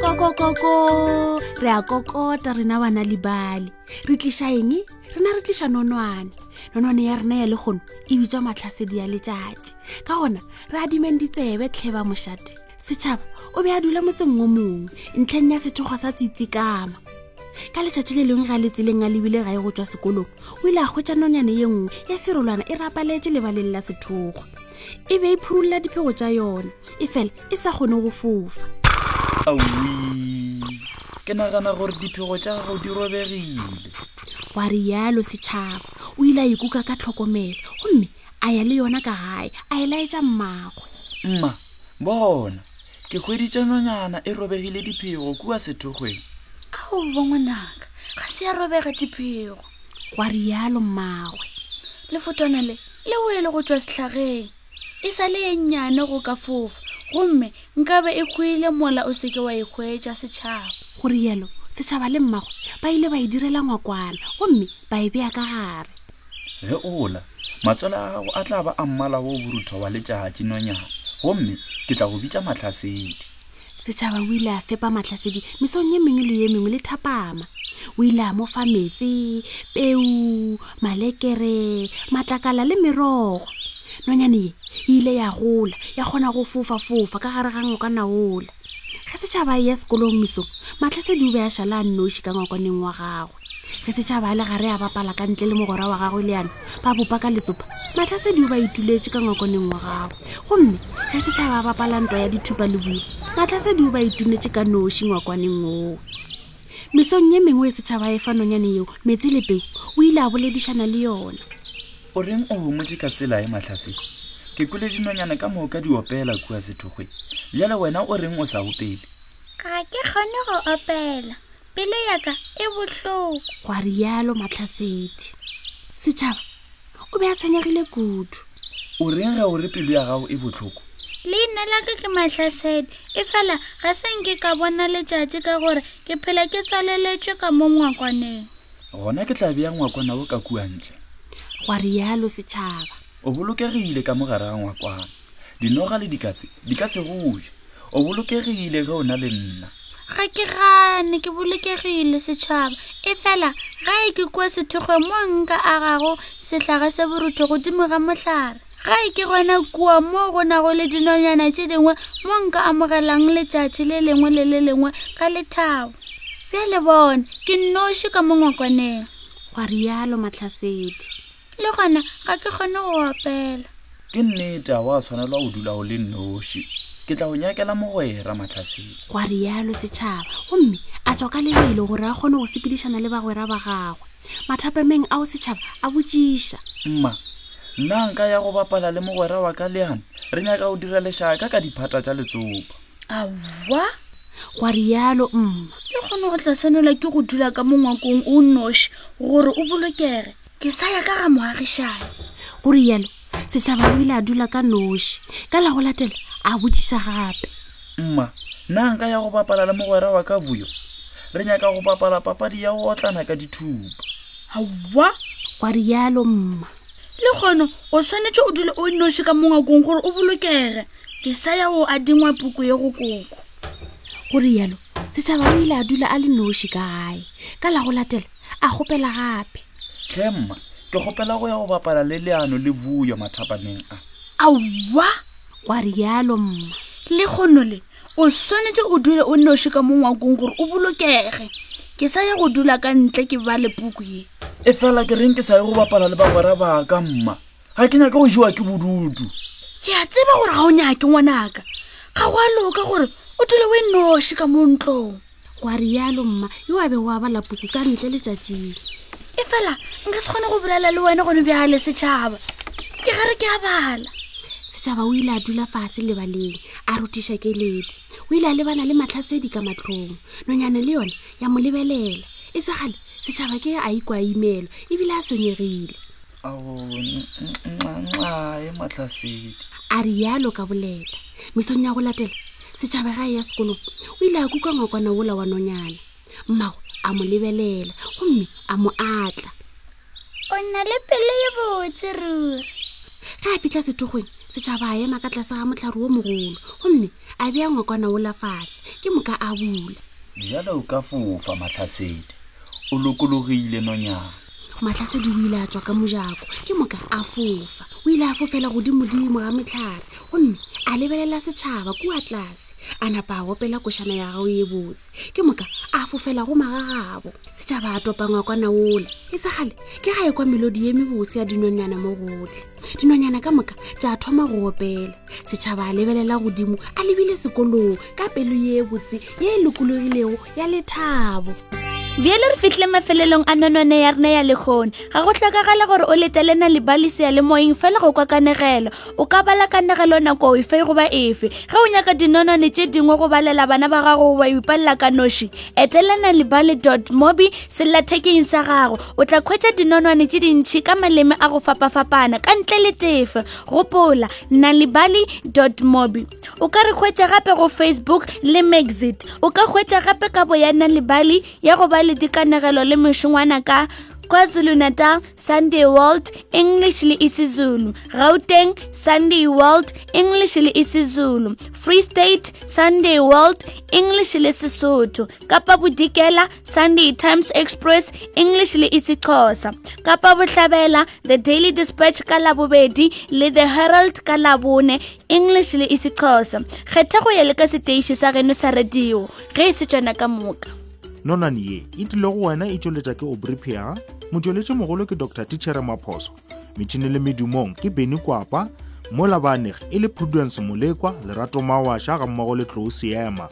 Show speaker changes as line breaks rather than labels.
kokokoko re a kokota rena bana libale re tliša eng re na re tliša nonwane nonwane ya rena ya le kgono e bitswa matlhasedi ya letšatši ka gona re adimeng ditsebe tlheba mošate setšhaba o be a dula motseng o mongwe ntlheng ya sethokgwa sa tsitsikama ka letšatši le lengwe ga le tseleng a lebile gae go tswa sekolong o ile a kgwetša nonyane ye nngwe ya serolwana e rapaletše lebaleng la sethokgwa e be e phurulela diphego tša yona e fela e sa kgone go fofa
ke nagana gore diphego tša gago di robegile
wa rialo setšhaba o ile a ikuka ka tlhokomelo gomme a ya le yona ka gae a e laetša mmagwe
mma bona ke kgweditše nonyana e robegile diphego kua sethokgweng
ao bongwanaka ga se ya robega diphego
gwa rialo mmagwe
le fotwana le le wele go tšwa sehlageng e sa le e nnyane go ka fofa gomme nkabe e kgwile mola o seke wa e kgweetša setšhaba
go rialo setšhaba le mmago ba ile ba e direla ngwakwana gomme ba e beya ka gare
ge ola matswela a gago a tla ba a mmala wo borutho wa letšatši nonyana gomme ke tla go bitša matlhasedi
setšhaba o ile a fepa matlhasedi mesong ye mengwe le ye mengwe le thapama o ile a mo fa metsi peu malekere matlakala le merogo nonyane ye e ile ya gola ya kgona go fofa fofa ka gare ga ngoka naola ge setšhaba e ya sekolong mesong matlhasedi o be a šala a nnoši ka ngwakoneng wa gago ge setšhaba le gare a bapala ka ntle le mogora wa gagwe le yana ba bopa ka letsopa matlhasedio ba ituletse ka ngokoneng wa gagwe gomme ge setšhaba a bapala ntwa ya dithupa le buo matlhasedio ba itunetse ka noši ngwakwaneng oo mesong ye mengwe e setšhaba e fanonyane yeo metsi le peo o ile a boledišana le yona
o reng o homotse ka tsela e matlhase ke kole dinonyane ka moo ka di opela kua sethokgwe bjale wena o reng o sa opele
ga ke kgone go opela pelo yaka e bohloko
gwa rialo matlhasedi setšhaba o be a tshwenyegile kudu
o reng ge o re pelo ya gago e botlhoko
leina la ka ke matlhasedi e fela ga se nke ka bona letšatši ka gore ke phela ke tswaleletšwe ka mo ngwakwaneng
gona ke tla beya ngwakwana wo ka kuantle
gwa rialo setšhaba
o bolokegile ka mo gare ga ngwakwana dinoga le dikatse di ka tsegoja o bolokegile ge o na le nna
ga ke gane ke bolokegile setšhaba e fela ga e ke kua sethokgwe mo nka a gago setlhage se borutho godimo ga motlhare ga e ke gona kua mo go nago le dinonyana tše dingwe mo nka amogelang letšatši le lengwe le le lengwe ka lethabo bjale bone ke nnoši ka mongwakwaneng
gwa rialo matlhasedi
le gona ga ke kgone go opela
ke nneta wa tshwanelwa go dula o le noši ke tla go nyakela mogwera matlhaseng
gwa rialo setšhaba gomme a tswa ka lebelo gore a kgone go sepedišana le bagwera ba gagwe mathapameng ao setšhaba a botšiša
mma nna nka ya go bapala le mogwera wa ka leane re nyaka go dira lešaka ka diphata tša letsopa
awa
gwa rialo mma
le kgone o tla tshwanelwa ke go dula ka mongwakong o noši gore o bolokege ke sa ya ka ga moagišane
go rialo setšhaba o ile a dula ka noši ka la go latela a botšiša gape
mma na nka ya go bapala le mogwera wa ka vuyo re nyaka go bapala papadi ya go otlana ka dithupa
aowa
kwa rialo mma
le kgono o swanetse o dule o noši ka mongakong gore o bolokege ke sa ya o a dingwa puku ye go koko
go rialo setšhaba o ile a dula a le noši ka gae ka la go latela a gopela gape
tlhe mma ke gopela go ya go bapala le leano le vuyo mathapaneng a
aowa
wa rialo mma
le kgono le o swanetse o dule o noše ka mongwakong gore o bolokege ke sa ya go dula ka ntle ke ba le puku ye
e fela ke reng ke sa ye go bapala le bagwera ba ka mma ga ke nyake go jewa ke bodutu
ke a tseba gore ga o nyake ngwanaka ga go a loka gore o dule o e noši ka mo ntlong
wa rialo mma yo a be wa bala puku ka ntle letšatšing
e fela nka se kgone go bolela le wena gone bjale setšhaba ke ga re ke a bala
setšhaba o ile a dula fatshe lebaleng a rotiša keledi o ile a lebana le matlhasedi ka matlhong nonyane le yone ya mo lebelela e segale setšhaba ke a ikwa imelo ebile a senyegile
aonxae matlasedi
a re yalo ka boleta mesong ya go latela setšhaba gae ya sekolong o ile a kuka ngwakwana wola wa nonyana mmago a mo lebelela gomme a mo atla
o nna le pelo ye botse ruri
ga a fitlha setogong setšhaba a ema ka tlase ga motlhare wo mogolo gomme a bea ngokwana o la fatshe ke moka a bula
bjala o ka fofa matlhasedi o lokologile nonyana
matlhasedi o ile a tswa ka mojako ke moka a fofa o ile a fofela godimodimo ga metlhabe gomme a lebelela setšhaba kua tlase a napa a opela košana ya gago e bose ke moka a fofela go magagabo setšhaba a topangwa kwa naola e segale ke ga e kwa melodi ye mebose ya dinonyana mo gotlhe dinonyana ka moka tša thoma go opela setšhaba a lebelela godimo a lebile sekolong ka pelo ye botse ye e lokologilego ya lethabo
bjale re fitlhe mafelelong a nonwane ya rena ya lekgone ga go tlhokagala gore o letelena lebalisia le moyeng fela go kwa kanegelo o ka bala kanegelo nako efe goba efe ge o nyaka dinonwane tše dingwe go balela bana ba gago goba ipalela ka noši etelena lebale dot mobi sellathekeng sa gago o tla khwetša dinonwane tše dintšhi ka maleme a go fapafapana ka ntle le tefo gopola nalibali mobi o ka re khwetša gape go facebook le maxit o ka khwetša gape ka boya nalibali ya go ba le dikanegelo le mešongwana ka KwaZulu-Natal Sunday World English le isiZulu Gauteng Sunday World English le isiZulu Free State Sunday World English le Sesotho kapa bodikela sunday times express english le isixhosa kapa bohlabela the daily dispatch ka labobedi le the herald ka labone english le isixhosa kgetha go ya le ka seteiši sa geno sa radio ge e se tsona ka moka
nonane ye e tlile go wena e tšweletša ke obripia motšweletši mogolo ke dr tichere maphoso metšhini le medumong ke beny kwapa mola baanegi e le prudence molekwa lerato mawaša ga mmogo le tlou seema